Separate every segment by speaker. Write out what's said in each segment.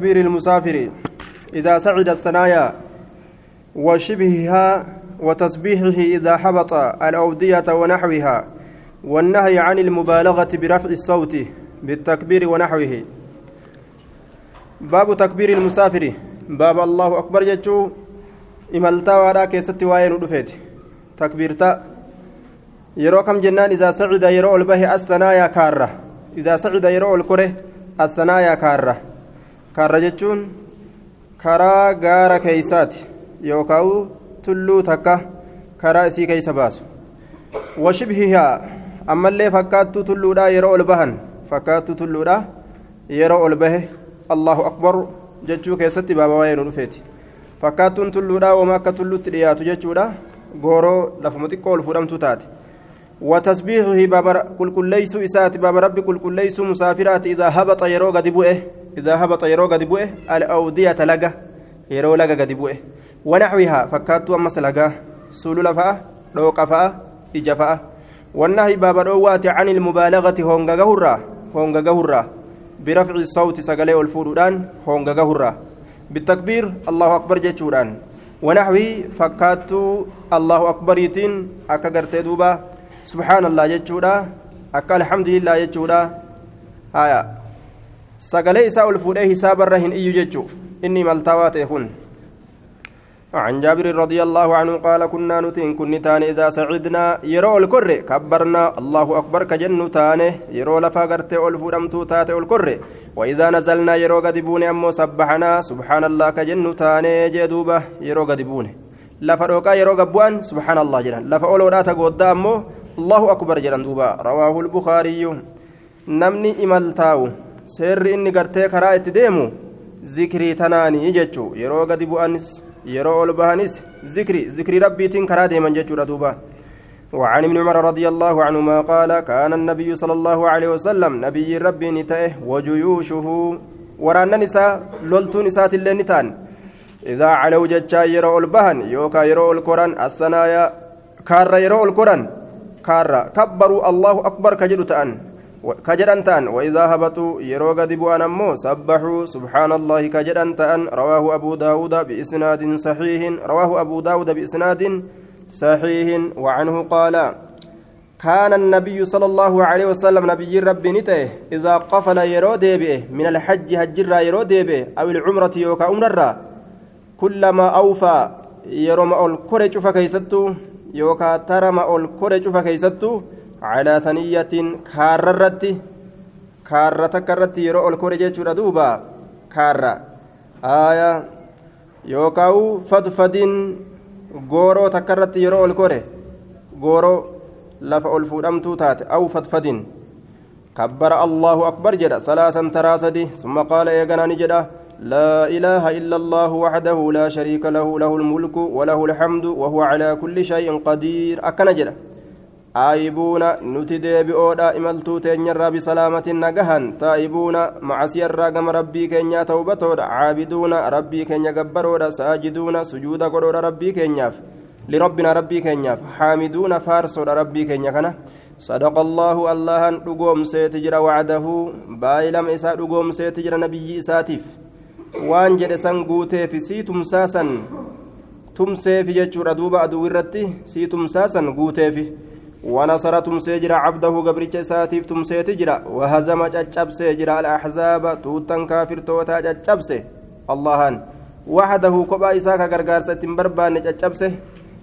Speaker 1: تكبير المسافر إذا سعد الثنايا وشبهها وتسبيحه إذا حبط الأودية ونحوها والنهي عن المبالغة برفع الصوت بالتكبير ونحوه. باب تكبير المسافر. باب الله أكبر جتشو. إمالتا وراء كيست وين ودفت تكبيرتا yeroo kam jennaan isaa sacida yeroo ol bahe assanaayaa kaarra isaa sacida yeroo ol kore assanaayaa kaarra kaarra jechuun karaa gaara keeysaati yookaan tulluu takka karaa isii keeysa baasu. Washibhihaa ammallee fakkaattuu tulluudhaa yeroo ol bahan fakkaattuu tulluudhaa yeroo ol bahe allahu akbar jechuu keessatti baaba waa'ee nu dhufeeti. Fakkaattuun tulluudhaa wama akka tulluutti dhiyaatu jechuudha. Gooroo lafuma xiqqoo ol fuudhamtuu taate وتسبيحه باب كل كل ليس إسات باب رب كل كل ليس مسافرات إذا هبط يرو قد بؤه إذا هبط يرو قد بؤه الأودية لقى يرو لقى بؤه ونحوها فكات أمس لقى سلول فأه روق فأه إجا والنهي باب الأوات عن المبالغة هونغا هرا هونغا هرا برفع الصوت سقلي والفورودان هونغا هرا بالتكبير الله أكبر جتشوران ونحوي فكات الله أكبر يتين أكا قرتي subhaan allah jechuudha. Akka alhamdulillah jechuudha. Haya sagalee isaa ol fuudhee hisaabarra hin iyyu jechuu. Inni maltaawaa ta'e kun. عن جابر رضي الله عنه قال كنا نتين كن تان إذا سعدنا يرو الكر كبرنا الله أكبر كجن تانه يرو لفا قرت ألف دمتو تات الكر وإذا نزلنا يرو قدبون أمو سبحنا سبحان الله كجن تانه جدوبة يرو قدبون لفا روكا يرو قبوان سبحان الله جلال لفا أولو لا تقود أمو الله أكبر جلان دوبا رواه البخاري نمني إمال تاو سر إني قرتي كرا اتديمو ذكري تناني جتشو يرو قد بؤنس يرو البهانس ذكري ذكري ربي تنكرا ديما جتشو دوبا وعن ابن عمر رضي الله عنهما قال كان النبي صلى الله عليه وسلم نبي ربي نتاه وجيوشه ورانا نساء لولتو نسات اللي نتان إذا علوا جتشا يرو البهن يوكا يرو القرآن الثنايا كار يرو القرآن كارا كبروا الله أكبر كجدو تأن كجدان تأن وإذا هبطوا يرو قدبوا أن أمو سبحوا سبحان الله كجدان تأن رواه أبو داود بإسناد صحيح رواه أبو داود بإسناد صحيح وعنه قال كان النبي صلى الله عليه وسلم نبي ربي نته إذا قفل يرو ديبئه من الحج هجر يرو ديبئه أو العمرة يوكا أمرا كلما أوفى يرو ما الكرة فكيستو yookaa tarama ol kore cufa keeysattu calaa saniyyatin kaarra irratti kaarra takka irratti yeroo ol kore jechuudha duuba kaarra aya yookaawu fadfadin gooroo takka irratti yeroo ol kore gooroo lafa ol fuudhamtuu taate aw fadfadin kabbara allahu akbar jedha salaasan taraa sadi summa qaala eeganani jedha لا إله إلا الله وحده لا شريك له له الملك وله الحمد وهو على كل شيء قدير. أكنجل آيبون نتدي بأودا إملتو تنير بسلامة نجهن تائبون مع سير رقم ربي كنيا توبتودا عابدون ربي كنيا جبرودا ساجدون سجود قرور ربي كنياف لربنا ربي كنياف حامدون فارسود ربي كنيا كنا. صدق الله الله دغوم سيتجر وعده. بايلم إسا سيتجر نبي إساتيف. Waan jedhe san guuteefi sii tumsaasan tumseefi jechuudha duuba aduu irratti sii tumsaasan guuteefi cabdahu gabricha isaatiif tumseeti jira wahazama caccabsee jira alaxzaaba tuuttan kaafirtootaa caccabse allahan waxdahu kophaa isaa ka gargaarsa ittiin barbaanne caccabse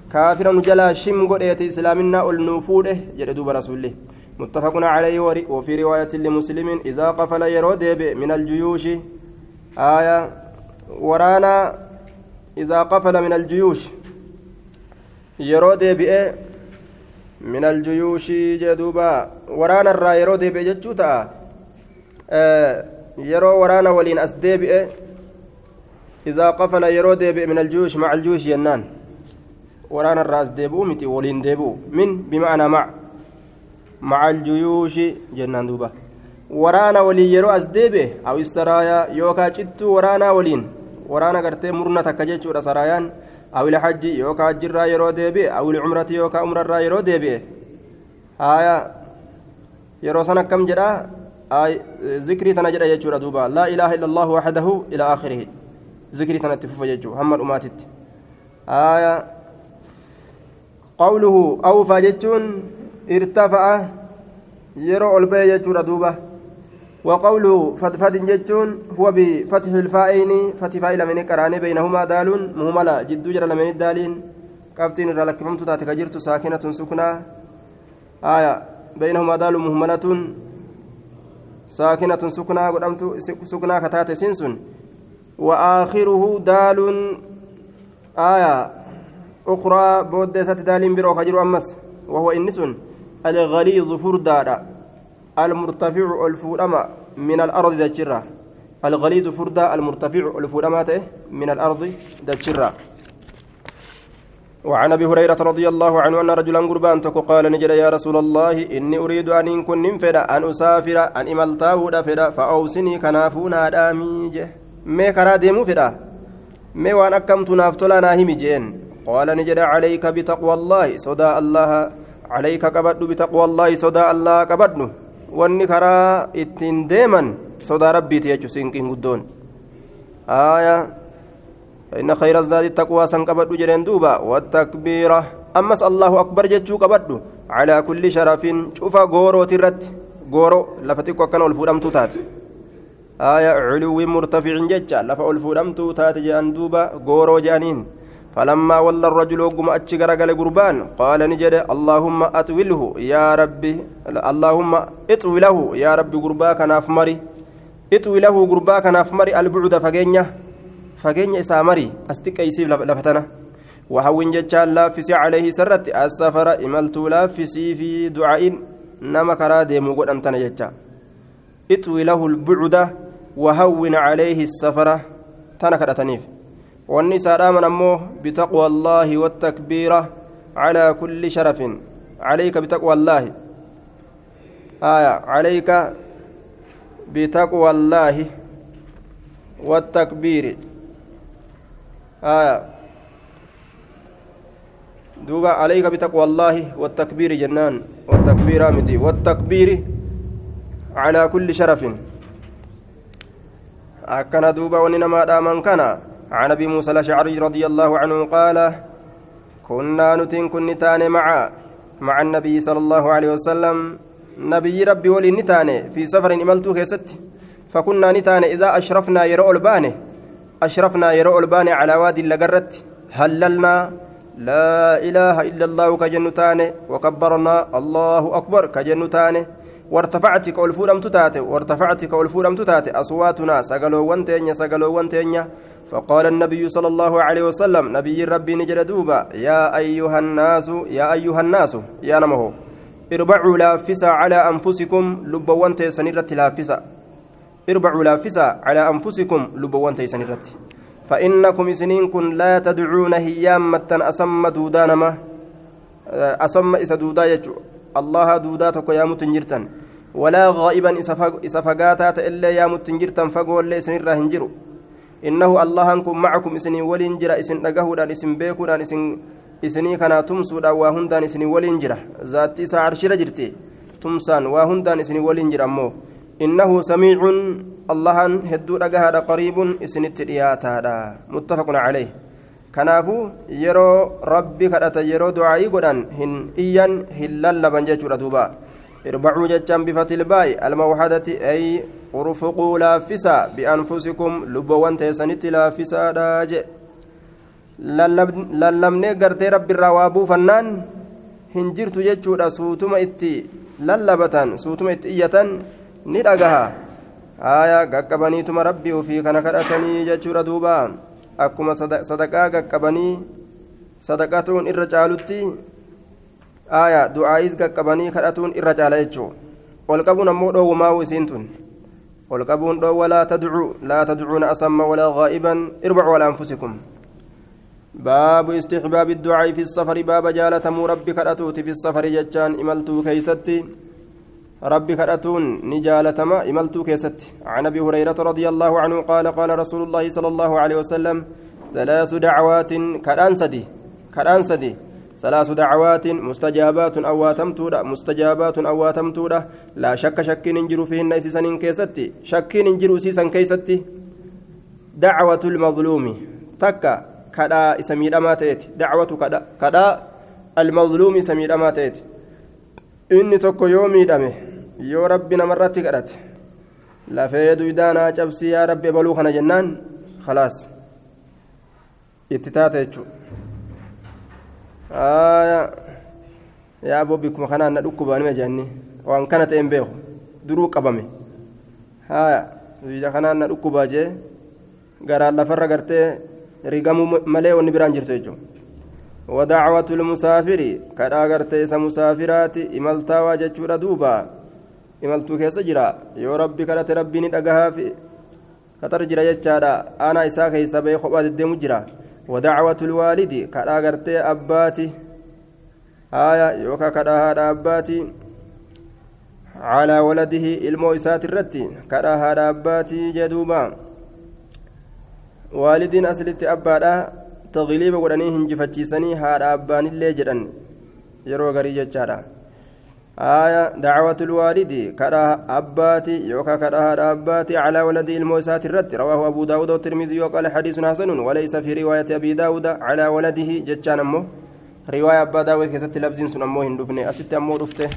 Speaker 1: kaafira nu jalaa shim godheeti islaaminaa ol nuu fuudhe jedhe duuba rasulli متفق عليه وفي رواية لمسلم إذا قفل يرود من الجيوش آية ورانا إذا قفل من الجيوش. يرود بئ من الجيوش جدوبا. ورانا الرا يرود بئ جتشوتا آه يرو ورانا ولين أسدي بئ إذا قفل يرود بئ من الجيوش مع الجيوش ينان. ورانا الراس ديبو متي ولين ديبو من؟ بمعنى مع. مع الجيوش جنان دوبا. Waraana waliin yeroo as deebe aw saraayaa yookaa cittuu waraanaa waliin waraana gartee murna takka jechuudha saraayaan awil hajji yookaa hajjirraa yeroo deebi'e awil cumrati yookaa umrarraa yeroo deebi'e haaya yeroo san akkam jedhaa آي ذكري تنجد يجور دوبا لا إله إلا الله وحده إلى آخره ذكري تنتفف يجو هم الأماتت آية قوله أوفى جتون ارتفع يرو البي يجور دوبا وقوله فدفد جتون هو بفتح الفائين فتح فائل من كراني بينهما دال مهملة جد جرى من الدالين. كافتين رلكفمت تاتك جرت ساكنة سكنة آية بينهما دال مهملة ساكنة سكنة قدمت سكنة كتات سنسن وآخره دال. آية أخرى بودسة دال برو خجر أمس وهو إنس الغليظ فردادا المرتفع الفورما من الأرض دجرة الغليظ فردا المرتفع الفورما من الأرض دجرة وعن أبي هريرة رضي الله عنه أن رجلا قربان تكو قال نجد يا رسول الله إني أريد أن كن فدا أن أسافر أن املتاه فدا فأوصني كنافونا داميج مي كرا ديمو فدا مي وان اكمت نافتلا ناهمي جين قال نجد عليك بتقوى الله صدى الله. عليك كبد بتقوى الله صدى الله كبدن واني كرا اتين ديما صدى ربي تيجو سينكين قدون آية فإن خير الزاد التقوى سنقبض جرين دوبا والتكبيرة أمس الله أكبر جتشو قبض على كل شرف شوف غورو ترت غورو لفتك وكان الفورم تات آية علو مرتفع جتشا لفا الفورم تات جان دوبا غورو جانين فلما ولى الرجل قم أتشقر قال قربان قال نجد اللهم أطوله يا ربي اللهم اطوي له يا ربي قرباك نافمري اطوي له قرباك نافمري البعد isaa marii as xiqqeeysiif lafa tana وهون جتشان لافسي عليه سرت السفر إملت لافسي في دعاء نما كرا ديمو قد أنتنا جتشا. اطوي له البعد وهون عليه السفر تنا والنساء آمن أمه بتقوى الله والتكبيرة على كل شرف. عليك بتقوى الله. آية. عليك بتقوى الله والتكبير. آية. دوبا عليك بتقوى الله والتكبير جنان. والتكبير متي والتكبير على كل شرف. أكن دوبا وننما دامن كان عن أبي موسى الأشعري رضي الله عنه قال كنا نتن كن مع مع النبي صلى الله عليه وسلم. نبي ربي ولي نتان في سفر إملتو كيست. فكنا نتان إذا أشرفنا يرؤ البانه أشرفنا يرو الباني على وادي لقرت هللنا لا إله إلا الله كجنتان. وكبرنا الله أكبر كجنتان. وارتفعت كالفورم تتاتي وارتفعت كالفورم تتاتي أصواتنا سقلوا وانتين سقلوا وانتين. فقال النبي صلى الله عليه وسلم نبي ربي نجد دوبا يا أيها الناس يا أيها الناس يا نمه اربعوا لافسا على أنفسكم لبوان تيسنيرة لافسا اربعوا لافسا على أنفسكم لبوان تيسن الرت فإنكم سنين كن لا تدعون هيامة أسم دودانما أسم إسا دودا يجو. الله دودا تكو يا متنجرتن. ولا غائبا إسا فقاتا إلا يا متنجرتن فقول لي سنين راهنجرو إنه الله أنكم معكم إسنين ولينجر إسن نقهودان إسن بيكودان إسن isinii kanaa tumsuudhaan waa hundaan isinii waliin jira zaatti isaa arshira jirti tumsaan waa hundaan isinii waliin jira ammoo إنه سميع الله هدو دغها قريب اسنت دياتادا متفق عليه. كنافو يرو ربي كدت يرو دعائي غدان هن إيان هللبن جچو دوبا. اربعوا جچان بفتح الباء الموحدة أي ارفقوا لافسا بأنفسكم لبوان تيسنت لافسا داج irraa waa buufannaan hin jirtu jechuudha suutuma itti lallabatan suutuma itti iyyatan ni dhagaha haaya qaqqabaniituma rabbii ofii kana kadhatanii jechuudha duuba akkuma sadaqaa qaqqabanii caalutti haaya du'aayis qaqqabanii kadhatuun irra caala jechuu ol qabuun ammoo dhoowwumaa'u isiin tun. Ol qabuun dhoowwa laa tadcuu laa tadcuuna asamma walaa غائبا اربعوا على أنفسكم باب استحباب الدعاء في السفر باب جالة ربك أتوت في السفر جتان إملتو كيستي ربي كراتون نجالتما إملتو كيست عن أبي هريرة رضي الله عنه قال قال رسول الله صلى الله عليه وسلم ثلاث دعوات كالأنسدي كالأنسدي ثلاث دعوات مستجابات أواتمتودا مستجابات أواتمتودا. لا شك شك ننجر فيهن سيسن كيستي. شك ننجر سيسن كيستي. دعوة المظلوم. تكا كدا اسمي ما تأتي. دعوة كدا كدا المظلوم اسمي ما تأتي. إني تكو يومي دمه يو ربنا مرات كدت. لا فيدو إدانا جبسي يا ربي بلوخنا جنان. خلاص. اتتاتا aya yaa bobbi kuma kanaan na dhukkubaanima jeanni waan kana ta'een beeku duruu qabame haya biyya kanaan na dhukkubaa jee garaan lafarra gartee rigamuu malee wanni biraan jirtu jechuudha ودعوة المسافر كدا غرتي إسا مسافرات إمالتا واجتشورا دوبا إمالتو كيس جرا يو ربي كدت ربي ندقها في كتر جرا يجادا أنا إسا كيسا بي خبات الدم جرا ودعوة الوالد كدا غرتي أباتي آية يوكا كدا هذا أباتي على ولده ilmoo isaati irratti kadhaa haadha abbaatii jedhuuba waalidiin aslitti abbaadha tagliiba godhanii hinjifachiisanii haadha abbaanillee jedhan yeroo garii jechaadha آية دعوة الوالد كرا أباتي يوكا كرا أباتي على ولد الموسات الرد رواه أبو داود والترمذي وقال حديث حسن وليس في رواية أبي داود على ولده جتشان أمه. رواية أبا داود كيست لفظ سن أمه هندفني. أست أمه رفته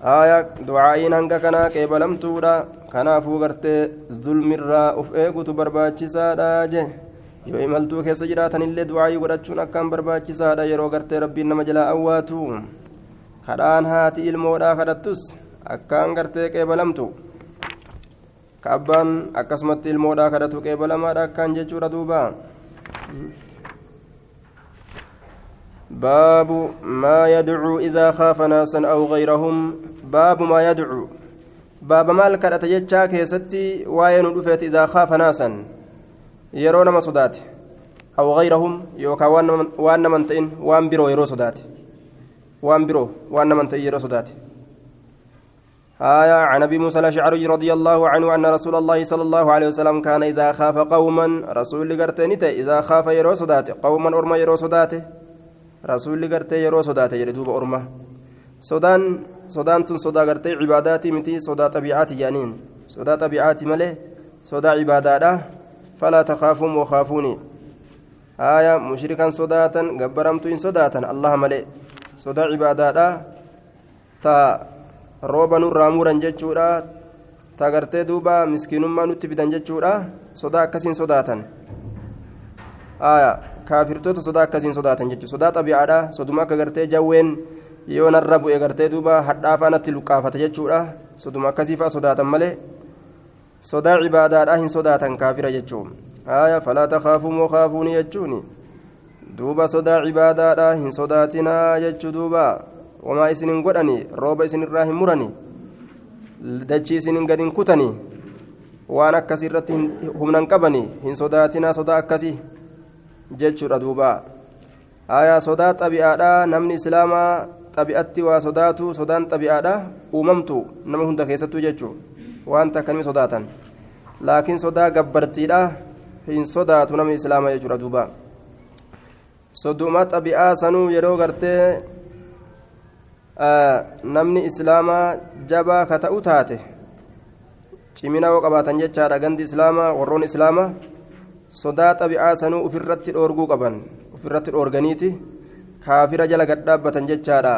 Speaker 1: آية دعائين هنگا كنا كيبلم تورا. كنا فوغرت ظلم الرا. أف إيغو تبرباچسا داجه yoo imaltuu keessa jiraatan illee du'aayii godhachuun akkaan barbaachisaadha yeroo gartee rabbiin nama jalaa awwaatu kadhaan haati ilmoodhaa kadhattus akkaan gartee qeebalamtu ka abbaan akkasumatti ilmoodhaa kadhatu qeebalamaadha akkaan jechuudha duuba باب ما يدعو إذا خاف ناسا أو غيرهم باب ما يدعو باب مال كرت جتشا كيستي وين دفت إذا خاف ناسا يرون ما صدات أو غيرهم يوكا وان من تئن وان برو يرو صدات وان برو وان من تئن يرو صدات آية عن أبي موسى الأشعري رضي الله عنه أن رسول الله صلى الله عليه وسلم كان إذا خاف قوما رسول قرتنته إذا خاف يرو صدات قوما أرما يرو صداته yeroo sodaate jedhe duuba orma sodaan sodaan tun sodaa gartee cibaadaati miti sodaa xabiicaati jedhaniin sodaa xabiicaati malee sodaa cibaadaadha falaa takaafuun wakaafuuni haaya mushrikan sodaatan gabbaramtu hin sodaatan allaha malee sodaa cibaadaadha ta rooba nurraa muran jechuudha ta gartee duuba miskiinummaa nutti fidan jechuudha sodaa akkasiin sodaatan kaafirtoota sodaa akkasiin sodaatan jechuudha sodaa xabi'aadha soduma akka gartee jawween yoo narra bu'e gartee duuba hadhaafaa natti luqqaafata jechuudha soduma akkasii fa'aa sodaatan malee sodaa cibaadaadhaa hin sodaatan kaafira jechuun falaa takaafuun wakaafuuni jechuun duuba sodaa cibaadaadhaa hin sodaatinaa jechuu duuba wamaa isin hin godhani rooba isinirraa hin murani dachii isin hin gadi kutani waan akkasii irratti humnan qabani hin sodaatinaa sodaa akkasii. jechuudha duuba aayaa sodaa xabi'aadha namni islaamaa xabi'atti waa sodaatu sodaan xabi'aadha uumamtu nama hunda keessattuu jechuu wanta akkanimi sodaatan laakiin sodaa gabbartiidha hin sodaatu namni islaamaa jechuudha duuba soduma xabi'aa sanuu yeroo gartee namni islaamaa jabaa ka ta'u taate cimina yoo qabaatan jechaadha gandi islaamaa warroon islaamaa sodaa xabi'aa sanuu ofirratti dhoorguu qaban ofirratti dhoorganiiti. Kaafira jala gadhaabbatan jechaadha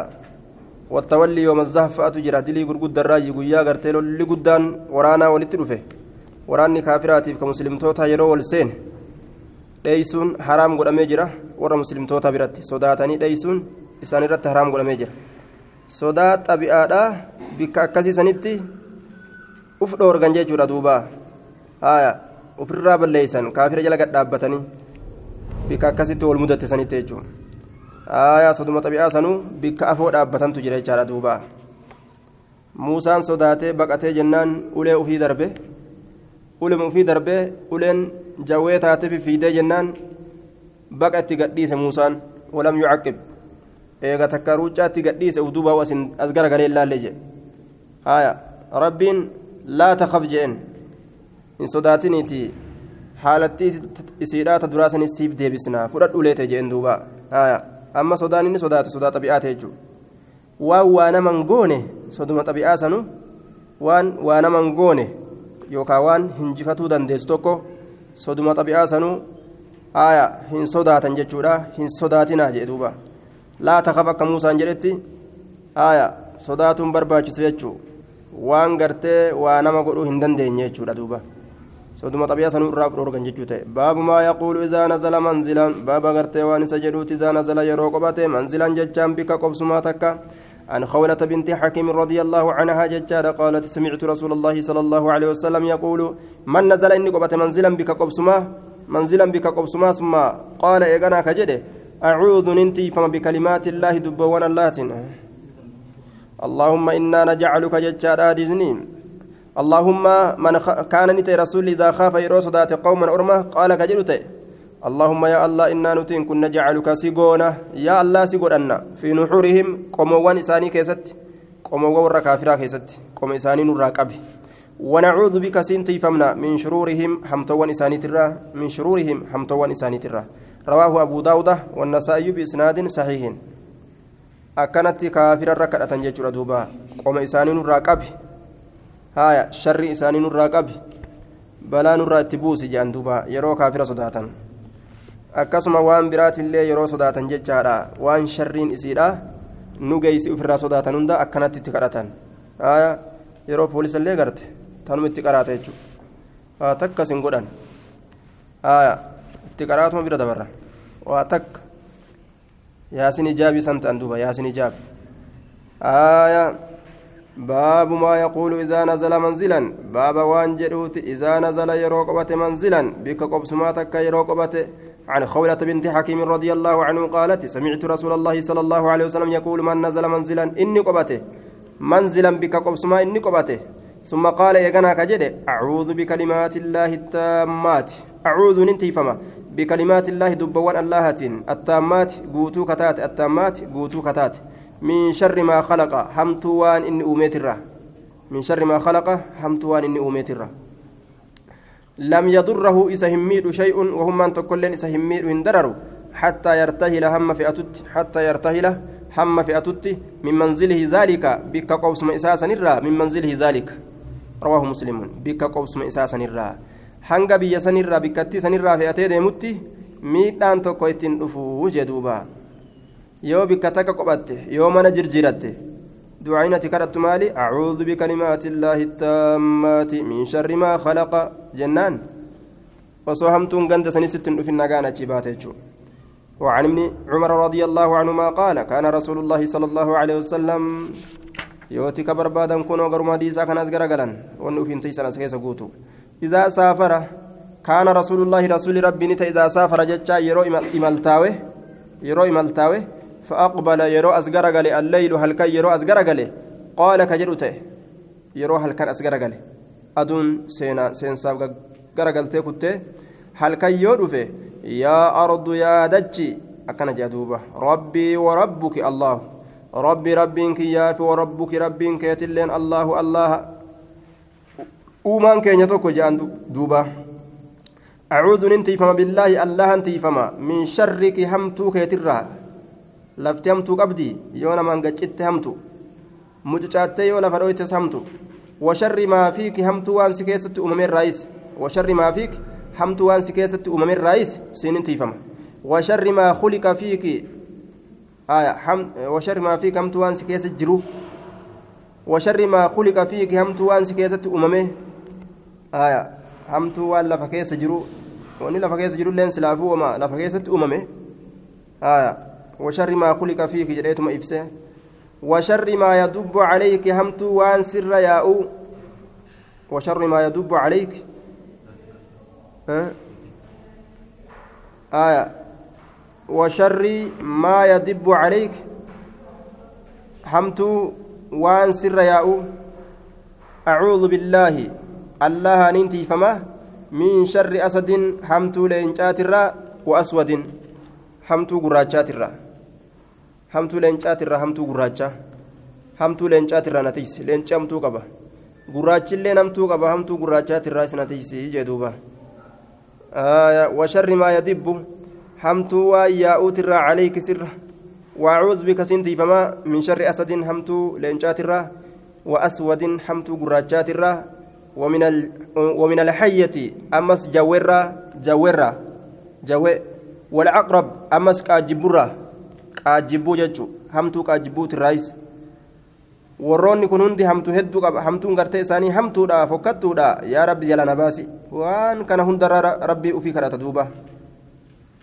Speaker 1: wattawalli yooma zahfa'atu jira. Dilii gurguddarraayi guyyaa gartee lolli guddaan waraanaa walitti dhufe. Waraanni kaafiraatiif ka muslimtoota yeroo wal seene dheeysuun haraam godhamee jira warra muslimtoota biratti sodaatanii dheeysuun isaan irratti haraam godhamee jira sodaa xabi'aadha bikka akkasii sanitti uf dhoorgan jechuudha duuba haaya ofirraa balleeysan kaafira jala gadhaabbatanii bikka akkasitti wal mudatte sanitti jechuudha aayaa soduma xabi'aa sanuu bikka afoo dhaabbatantu jira jechaadha duuba muusaan sodaatee baqatee jennaan ulee ufii darbe ulema ufii darbee uleen jawwee taatee fifiidee jennaan baqa itti gadhiise muusaan walam yucaqqib eega takka ruucaatti gadhiise uf duuba asin as garagalee ilaalle jedhe haaya rabbiin laa takaf jeen hin sodaatiniiti haalatti isiidhaa ta duraa sanis siif deebisna fudhadhu leete jeen duuba haya amma sodaan inni sodaate sodaa xabi'aate jechuudha waan waa naman goone soduma xabi'aa sanu waan waa naman goone yookaan waan hinjifatuu dandeessu tokko soduma xabi'aa sanuu aya hin sodaatan jechuudha hin sodaatinaa jedhe duuba laa takaf akka muusaan jedhetti aya sodaatuun barbaachisu jechuu waan gartee waa nama godhuu hin dandeenye jechuudha duuba soduma xabiyaa sanuu irraa dhorgan jechuu ta'e baabu maa yaquulu idaa nazala manzilan baaba gartee waan isa jedhuuti idaa nazala yeroo qobate manzilan jechaan عن خولة بنت حكيم رضي الله عنها ججارة قالت سمعت رسول الله صلى الله عليه وسلم يقول من نزل إني قبت منزلا بك قبسما؟ منزلا بك قبسما ثم قال إيقنا كجده أعوذ ننتي فما بكلمات الله دبوان اللاتن. اللهم إنا نجعلك ججارة ديزني اللهم من. كان نتي رسول إذا خاف يروس ذات قوما أرمه قال كجلته اللهم يا الله إنا نتين كن نجعلك سيقونا يا الله سيقونا في نحورهم قموان إساني كيست قموان ورى كافرا كيست قم إساني نرى قبي ونعوذ بك سنتي فمنا من شرورهم حمتوان إساني ترى من شرورهم حمتوان إساني ترى رواه أبو داود والنسائي بإسناد صحيح أكنت كافر ركعة جيجر دوبا قم إساني نرى قبي هايا شر إساني نرى قبي بلا نرى تبوسي جان دوبا يرو صداتا akkasuma waan biraatillee yeroo sodaatan jechaadha waan sharriin isiidha nu geeysi ofirraa sodaatan hunda akkanatti itti kadhatan yeroo poolisallee garte tanuma itti qaraata jechuudha takkas hin godhan itti qaraatuma bira dabarra waa takka yaasin ijaabii san ta'an duuba yaasin ijaabi باب ما يقول إذا نزل منزلا باب وان جدوت إذا نزل يروقبة منزلا بك قبسماتك يروقبة عن خولة بنت حكيم رضي الله عنه قالت سمعت رسول الله صلى الله عليه وسلم يقول من نزل منزلا إني قبته منزلا بك قبسما إني قبته. ثم قال يغنى كجد أعوذ بكلمات الله التامات. أعوذ ننتي فما بكلمات الله دبوان الله التامات قوتو كتات التامات قوتو كتات. من شر ما خلق همتوان إني أوميت من شر ما خلق همتوان إني أوميت لم يضره إذا هميد شيء وهم من تكلن إذا هميد هندرر حتى يرتهل هم فئتت حتى يرتهل هم فئتت من منزله ذلك بك قوس ما إساسا نرى من منزله ذلك. رواه مسلم بك قوس ما إساسا نرى hanga biyya sanirraa bikkattii sanirraa fe'atee deemutti miidhaan tokko ittiin dhufuu jedhuuba yoo bikka takka qophatte yoo mana jirjiiratte دعينتي كرت مالي أعوذ بكلمات الله التامات من شر ما خلق. جنان. وصهمتم قند سنست في النقانة جباتيتشو وعن ابن عمر رضي الله عنهما قال كان رسول الله صلى الله عليه وسلم يوتي كبر بادا كونو غرما ديسا كان أزغر غلن. ونو في انتيسان أسكيس قوتو. إذا سافر كان رسول الله رسول ربي نتا إذا سافر جتشا يرو إمالتاوي يرو إمالتاوي فأقبل يرو أزغر غلي الليل هل كي يرو أزغر غلي قال كجرته يرو هل كان أزغر غلي أدون سينا سين ساب غرغلتي كنت هل كي يرو يا أرض يا دجي. أكن جدوبة ربي وربك الله. ربي ربك يا وربك ربك يتلين الله الله. uumaan keenya tokko je'an duuba acuudhu nin tiifama billaahi allahan tiifama min sharriki hamtuu keetirraa lafti hamtuu qabdi yoo namaan gaccitte hamtu mucucaattee yoo lafa dhoytes hamtu washarri maa fiiki hamtuu waan si keessatti uumameerraayis washarri maa fiiki hamtuu waan si keessatti uumameerraayis siinin tiifama washarri maa khuliqa fiiki washarri maa fiiki hamtuu waan si keessa jiru washarri maa khuliqa fiiki hamtuu waan si keessatti uumame hamtuu waan lafa keessa jiru wanni lafa keessa jirulleen silaafuu wama lafa keessatti uumame aya washarri maa khuliqa fiiki jedheetuma ibse washarri maa yadubbu calayki hamtuu waan sirra yaa'u washarri maa yadubbu calayki aya washarri maa yadibbu calayki hamtuu waan sirra yaa'u acuudu billaahi allaha nintiifama min sharri asadin hamtuu leencaatirraa wa aswadin hamtuu gurraachaatirraa hamtuu leencaatirraa hamtuu gurraacha hamtuu leencaatirraa natiysi leenci hamtuu qaba gurraachillee hamtuu qaba hamtuu gurraachaatirraa is natiysi jee duuba washarri maa yadibbu hamtuu waan yaa'uutirraa calayki sirra بك سنتي فما من شر أسد همتو لإنشات الرا وأسود همتو قراجات الرا ومن ال... ومن الحية أمس جويرة جويرة جوي والعقرب أمس كاجبرة كاجبو جتشو همتو كاجبو الرايس warroonni kun hundi hamtu hedduu qaba hamtuun gartee isaanii hamtuudha fokkattuudha yaa rabbi jala na baasi waan kana hundarraa rabbii ufii kadhata duuba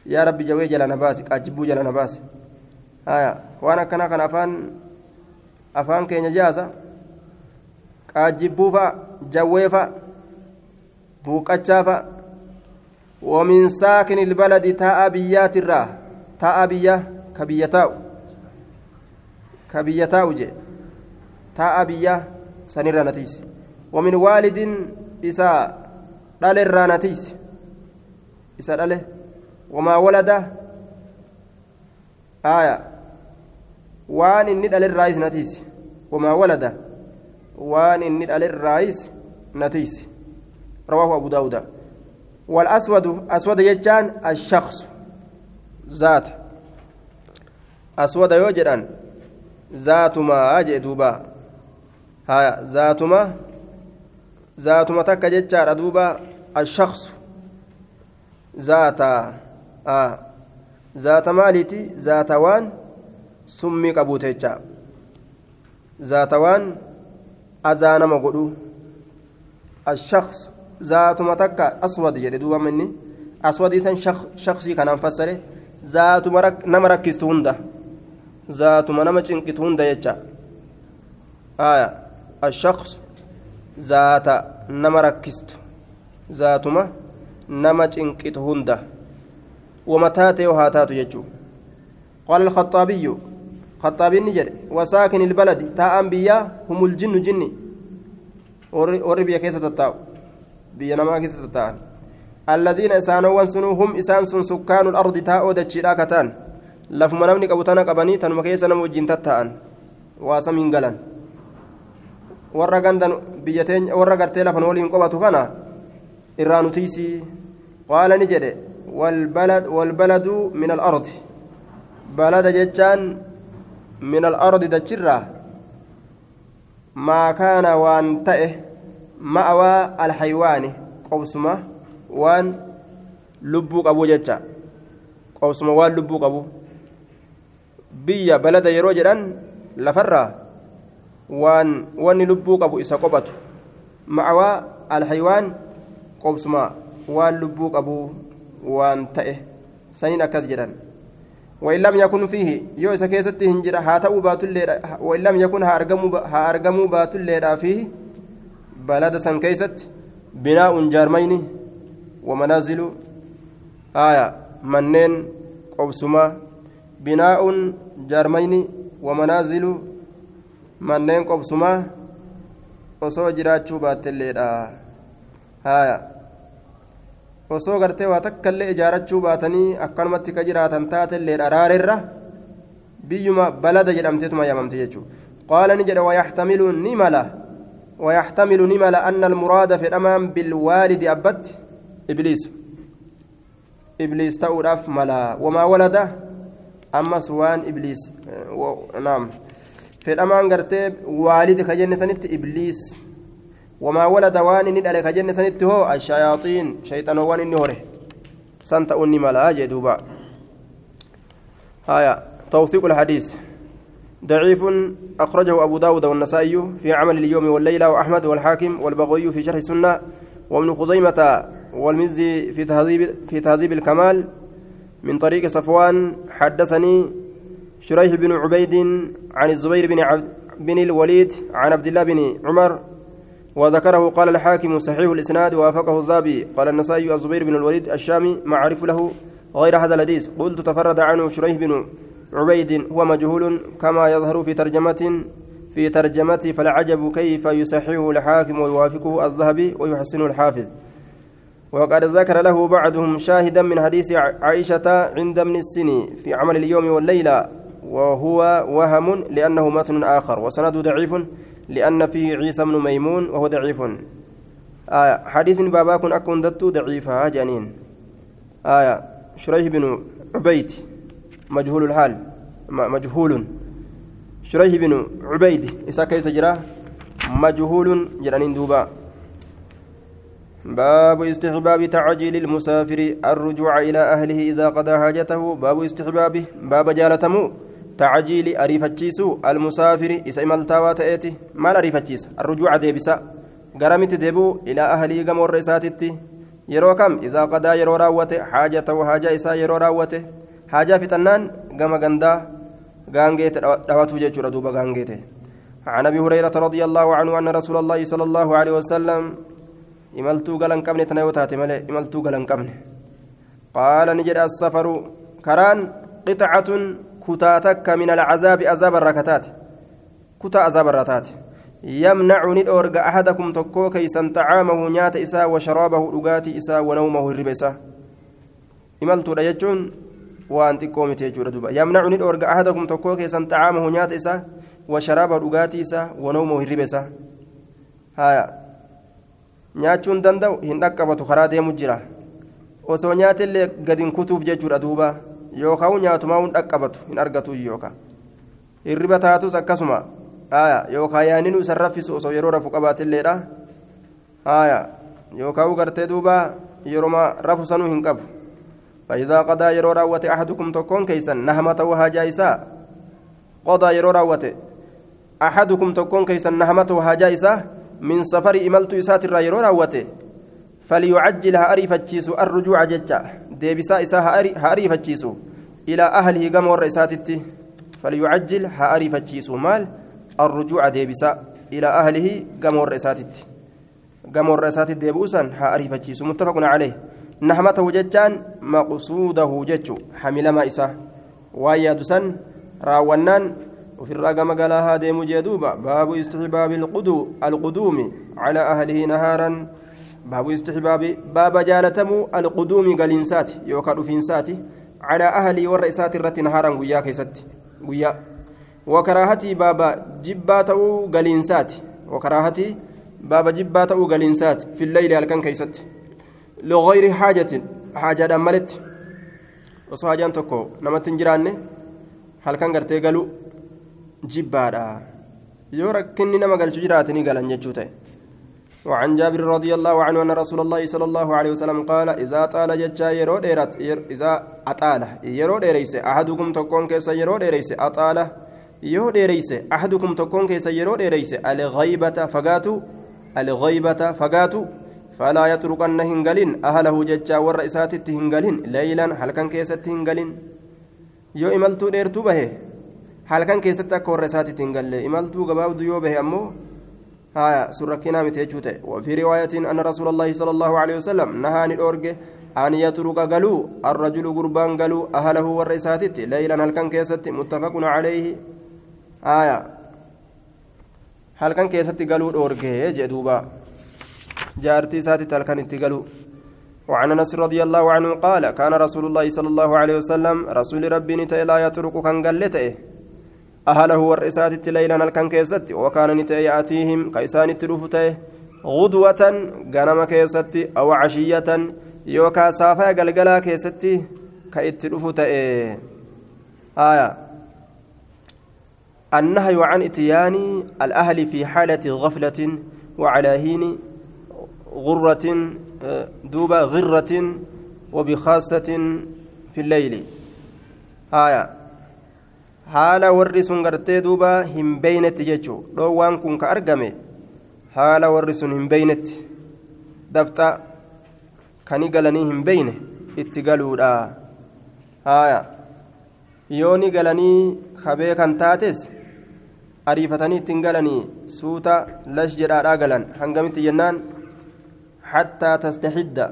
Speaker 1: yaa rabbi jawee jala na baasi qaajibbuu jala na baasi waan akkanaa kana afaan afaan keenya jaasa qaajjibbuu fa'a fa'a ومن ساكن البلد تاء بيات الرا تاء بيا كبيتاو كبيتاو جي تاء بيا سنير نتيس ومن والد إسا دال الرانتيس إسا داله وما ولد آية وان إني دال الرايس نتيس وما ولد وان إني دال الرايس نتيس رواه أبو داود والأسود أسود يجان الشخص ذات أسود يوجدان ذات ما أجئ دوبا هايا ذاتما ذاتما تكا جتشار دوبا الشخص ذات آه ذات مالتي ذات وان سمي قبوتيتشا ذات وان أذان مقدو الشخص ذاتما تكا أسود جدي دوبا مني أسود إسان شخ شخصي كان فسره ذاتما رك نمركزت هندا ذاتما نمچنكت هندا يتشا آية الشخص ذات نما ركست ذاتما نما چنقت هنده ومتاته وهاتات يجو قال الخطابي خطابي نجد وساكن البلد تا أنبياء هم الجن جني وري بيا كيسة تتاو بيا نما كيسة تتاو الذين إسانوا سنو هم إسان سن سكان الأرض تاو دجيلا كتان لفما نمني قبطانا قبني تنما كيسة نمو جنتت تان واسمين قلن warra gandan biyya teenya warra gartee lafan waliin qobatu kana irraa nutiisii qaala ni jedhe walbaladu min alardi balada jechaan min alardi dachirraa maa kaana waan ta'e ma'awaa alhaywaani qobsuma waan lubbuu qabu jecha qobsuma waan lubbuu qabu biyya balada yeroo jedhan lafarraa waan wanni lubbuu qabu isa qophatu ma'awaa alhaywaan qobsuma waan lubbuu qabu waan ta'e saniin akkas jedhan وإن لم يكن فيه يو إذا كيست هنجرة هاتو بات الليل وإن لم يكن هارجمو بات الليل فيه بلد سن كيست بناء جارمين ومنازل آية منين قبسما بناء جارمين ومنازل manneen qobsumaa osoo jiraachuu baattelleedha haya osoo gartee waa takkaillee ijaarachuu baatanii akkanumatti ka jiraatan taatelleedha raareerra biyyuma balada jedhamteetuma yaamamte jechuudha qaala ni jedha wayaxtamilu ni mala ويحتمل نمل أن المراد في الأمام بالوالد أبت إبليس إبليس تأوراف ملا وما ولد سوان إبليس و... نعم fedhamaan gartee waalida ka jenne sanitti ibliis wamaa walada waan inni dhale ka jenne sanitti hoo ashayaaxiin shayxanoowwan inni hore san ta'uun ni malaa jee duuba haya توثيق الحديث ضعيف أخرجه أبو داود والنسائي في عمل اليوم والليلة وأحمد والحاكم والبغوي في شرح السنة وابن خزيمة والمزي في تهذيب في تهذيب الكمال من طريق صفوان حدثني شريح بن عبيد عن الزبير بن عبد بن الوليد عن عبد الله بن عمر وذكره قال الحاكم صحيح الإسناد ووافقه الذابي قال النسائي الزبير بن الوليد الشامي معرف له غير هذا الحديث. قلت تفرد عنه شريح بن عبيد هو مجهول كما يظهر في ترجمة في ترجمته فالعجب كيف يصححه الحاكم ويوافقه الذهبي ويحسنه الحافظ. وقد ذكر له بعضهم شاهدا من حديث عائشة عند ابن السن في عمل اليوم والليلة وهو وهم لأنه متن آخر وسنده ضعيف لأن فيه عيسى بن ميمون وهو ضعيف. آية حديث بابا كن أكون دتو ضعيفة جانين آية شريح بن عبيد مجهول الحال مجهول. شريح بن عبيد إسا كيس جرا مجهول جرانين دوبا. باب استحباب تعجيل المسافر الرجوع إلى أهله إذا قضى حاجته. باب استحبابه باب جالتمو. تعجيل أريفتشيسو المسافر إسا إمالتاوا تأتي مال أريفتشيس؟ الرجوع ديبسا. قرمت ديبو إلى أهله قمور رساتتي. yeroo kam idaa qadaa yeroo raawwate haajatahu haajaa isaa yeroo raawwate haajaa fixannaan gama gandaa gaangeete dhawatuu jechuudha duuba gaangeete عن أبي هريرة رضي الله عنه أن رسول الله صلى الله عليه وسلم imaltuu galan qabne tana yoo taate malee imaltuu galan qabne qaala ni jedhe assafaru karaan qixacatun kutaa takka min alcazaabi azaaba irraa kataate kutaa azaaba irraa taate yamnacu ni dhoorga ahadakum tokkoo keeysan tacaamahu nyaata isaa washaraabahu dhugaatii isaa wanawmahu hirriba isaa imaltuudha jechuun waan xiqqoo miti jechuudha duba yamnacu ni dhoorga ahadakum tokkoo keeysan tacaamahu nyaata isaa washaraabahu dhugaatii isaa wanawmahu hirriba isaa haya nyaachuun danda'u hin dhaqqabatu karaa deemu jira osoo nyaatillee gadin kutuuf jechuudha duuba yookaan nyaatumaa hin dhaqqabatu hin argatu yookaan hirriba taatus akkasuma yookaan yaaninu isa raffisu osoo yeroo rafu qabaatilleedha yookaan gartee duuba yeroo rafu sanuu hin qabu فإذا قضى يرو راوته أحدكم تكون كيسا نهمته هاجا إساء قضى يرو راوته أحدكم تكون كيسا نهمته هاجا إساء من سفر إملت إسات الرايرو راوته فليعجل هاريفتشيس الرجوع ججا. ديبسا إسا هاريفتشيس إلى أهله قم ورئساتت فليعجل هاريفتشيس مال؟ الرجوع ديبسا. إلى أهله قم ورئساتت قم ورئساتت ديبوسا هاريفتشيس متفق عليه. نحمته ججان مقصوده ججو. حمل ما إسا. ويادسا راونان وفي الرقم قال هذا مجدوبة باب استحباب القدو القدوم على أهله نهارا. باب استحباب باب جالتمو القدوم قلنسات يوكا رفنسات على أهلي والرئيسات الرت نهارا قيا كيست قيا وكراهتي باب جباته قلنسات وكراهتي باب جباته قلنسات في الليل هل كان كيست لغير حاجة حاجة ملت وصحاجان تكو نمت جيراني هل كان قرتي قالوا jibbaadha yoo rakkinni nama galchu jiraate ni galan jechuu ta'e وعن جابر رضي الله عنه أن رسول الله صلى الله عليه وسلم قال إذا طال ججا يرو ديرت إذا أطال يرو ديريس أحدكم تكون كيس يرو ديريس أطال يرو ديريس أحدكم تكون كيس يرو ديريس الغيبة فقاتو الغيبة فقاتو فلا يتركن هنجلين أهله ججا والرئيسات هنجلين ليلا هل كان كيست هنجلين يو إملتو ديرتو به. Halkan keessatti akka warra isaatiitti hin galle. Imaltuu gabaabdu yoo bahe ammoo haya sun rakkinaa miti jechuu ta'e. رواية أن رسول الله صلى الله عليه وسلم نهاني الأورج أن يترك قالوا الرجل قربان قالوا أهله والرئيسات ليلا هل كان كيست متفق عليه آية هل كان كيست قالوا الأورج جدوبا جارتي ساتي هل كان قالوا وعن انس رضي الله عنه قال كان رسول الله صلى الله عليه وسلم رسول ربي نتي لا يترك كان قلته أهله والرئسات ليلا الكن كيست وكان يأتيهم كيسان التلوفتي غدوة غنم كيست أو عشية يوكا صافا قلقلا كيست كيتلوفتي آية. النهي عن إتيان الأهل في حالة غفلة وعلى هين غرة دوبا غرة وبخاصة في الليل. آية. Haala warri sun gartee duuba hin beeynetti jechuu. Dhoowwaan kun ka argame haala warri sun hin beeynetti dafxa kani galanii hin beeyne itti galuudha. Haya yooni galanii kabee kan taates ariifatanii ittiin galanii suuta lash jedhaadhaa galan. Hangamitti jennaan hattaa tastaxidda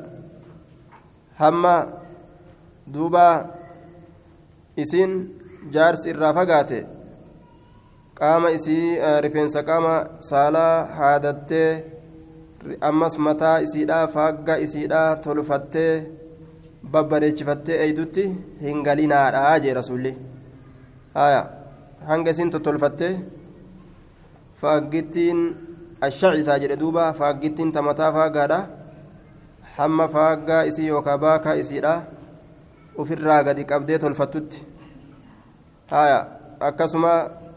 Speaker 1: hamma duuba isiin jaarsi irraa fagaate qaama isii rifeensa qaama saalaa haadattee ammas mataa isiidhaa faagga isiidhaa tolfattee babbareechifattee eeydutti hin galinaadhaa jee rasulli haya hanga isiin tottolfattee faaggittiin ashacisaa jedhe duuba faaggittiin tamataa faaggaadha hamma faaggaa isii yookaan baakaa isiidha ofirraa gadi qabdee tolfattutti haya akkasuma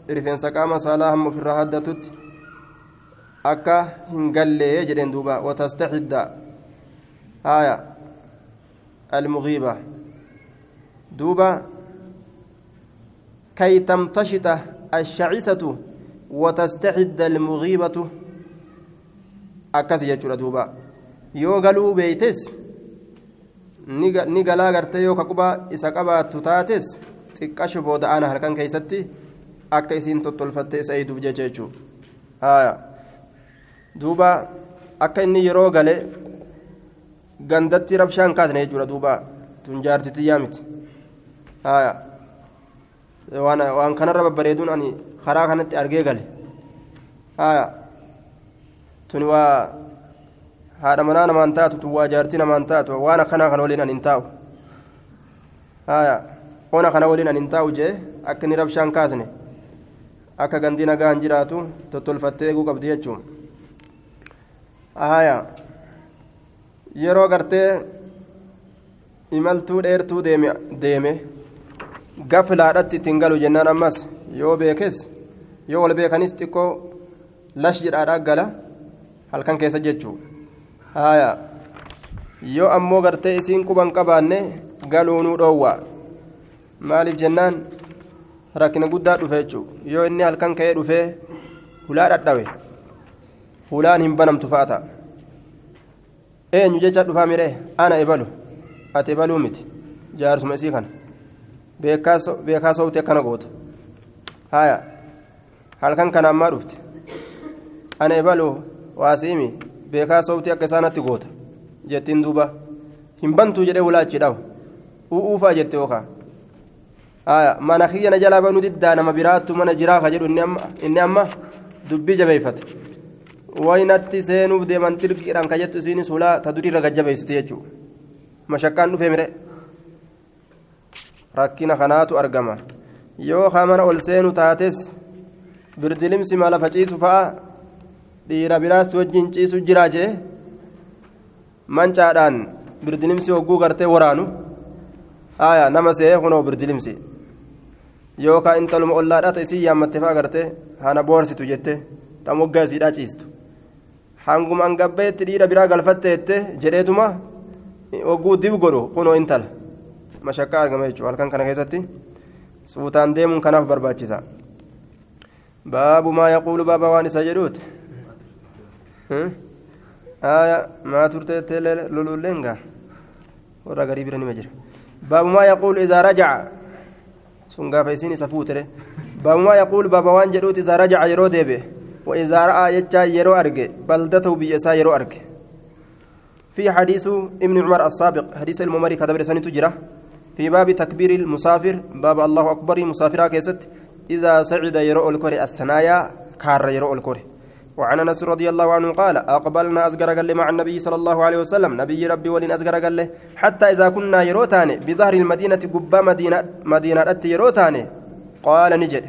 Speaker 1: rifeensa qaama saalaa hamma ofirraa haddatutti akka hin gallee jedheen duuba watastaxidda haya almugiiba duuba كي تمتشط الشعثة وتستحد المغيبة أكس يجور دوبا yoo galuu beeytes ni galaa gartee yoo kaquba isa qabaattu taates xiqqasho booda'aana halkan keeysatti akka isiin tottolfattee isa eeyduuf jecha jechuu haya duuba akka inni yeroo gale gandatti rabshaan kaasne jechuudha duuba tun jaartitiyyaa miti waan kanarra babbareeduun ani karaa kanatti argee gale tuni waa haadha manaa namaan taatu tun waa jaartii namaan taatu waan akkanaa kana waliin an hin taa'u ona kana waliin an hin taa'u jee akka inni rabshaan kaasne akka gandii nagaan jiraatu tottolfattee eeguu qabdi jechuun. Haya yeroo gartee imaltuu dheertuu deeme gaflaadhatti ittiin galu jennaan ammas yoo beekes yoo wal beekanis xiqqoo lash jedhaadhaa gala halkan keessa jechuu. Haya yoo ammoo gartee isiin quban qabaanne galuunuu dhoowwa maaliif jennaan rakkina guddaa dhufe jechuu yoo inni halkan ka'ee dhufee hulaa dhadhawe hulaan hin banamtu fa'ata eenyu jecha dhufaa miree ana ebalu ati ebaluu miti jaarsuma isii kana beekaa soowti akkana goota haya halkan kana ammaa dhufte ana ebalu waasiimi beekaa soowti akka isaanatti goota jettiin duuba hin bantuu jedhee hulaachi dhawu u'uufaa jette yookaan mana kiyyana jalaa banuu diddaa nama biraattu mana jiraa ka jedhu inni amma dubbii jabeeffate. Waynatti seenuuf deeman tirqiidhaan ka jettu isiinis hulaa ta duriirra gajjabeessite jechuudha mashakkaan dhufee mire. Rakkina kanaatu argama. Yoo hamana ol seenu taates birdilimsi mala faciisu fa'a? Dhiira biraas wajjin ciisu jiraa jee? Mancaadhaan birdilimsi hogguu gartee waraanu nama se'ee kunoo birdilimsi yookaan intaluma ollaadhaa isii yaammatte fa'a gartee hana boorsitu jette ta moggaa isiidhaa ciistu hanguma angabbeetti dhiira biraa galfatteette jedheetuma hogguu dib godhu kunoo intala mashakkaa argama jechuudha halkan kana keessatti suutaan deemuun kanaaf barbaachisa baabu maa yaquulu baaba waan isa jedhuuti maa turteettee loluleenga warra garii bira nima jira baabu yaquulu idaa rajaca sun gaafa isiin isa fuutere baabu maa yaquulu baaba waan jedhuuti idaa rajaca yeroo deebi'e وإذا رأى يجا يرو أرجع بلدته بيسا يرو أرجع في حديث ابن عمر السابق حديث الممري كتب رسالة تجرى في باب تكبير المسافر باب الله أكبر مسافر كيست إذا صعد يرو الكوري الثنايا كار يرو الكوري وعن انس رضي الله عنه قال اقبلنا ازقر قال مع النبي صلى الله عليه وسلم نبي ربي ولين ازقر قال حتى اذا كنا يروتان بظهر المدينة قبا مدينه مدينه يروتان قال نجد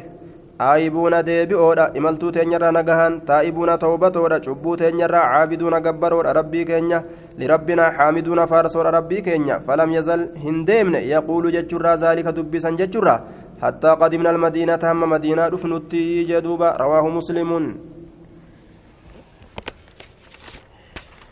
Speaker 1: deebi'oodha imaltuu teenyarraa nagahan taa'ibuuna tawbatoodha cubbuu teenyarraa caabiduuna gabbaroodha rabbii keenya lirabbinaa xaamiduuna faarsoodha rabbii keenya falam yazal hin deemne yaquulu jechurraa zaalika dubbisan jechurraa hattaa qadimna almadiinata hamma madiinaa dhufnutti jedhuuba rawaahu muslimuun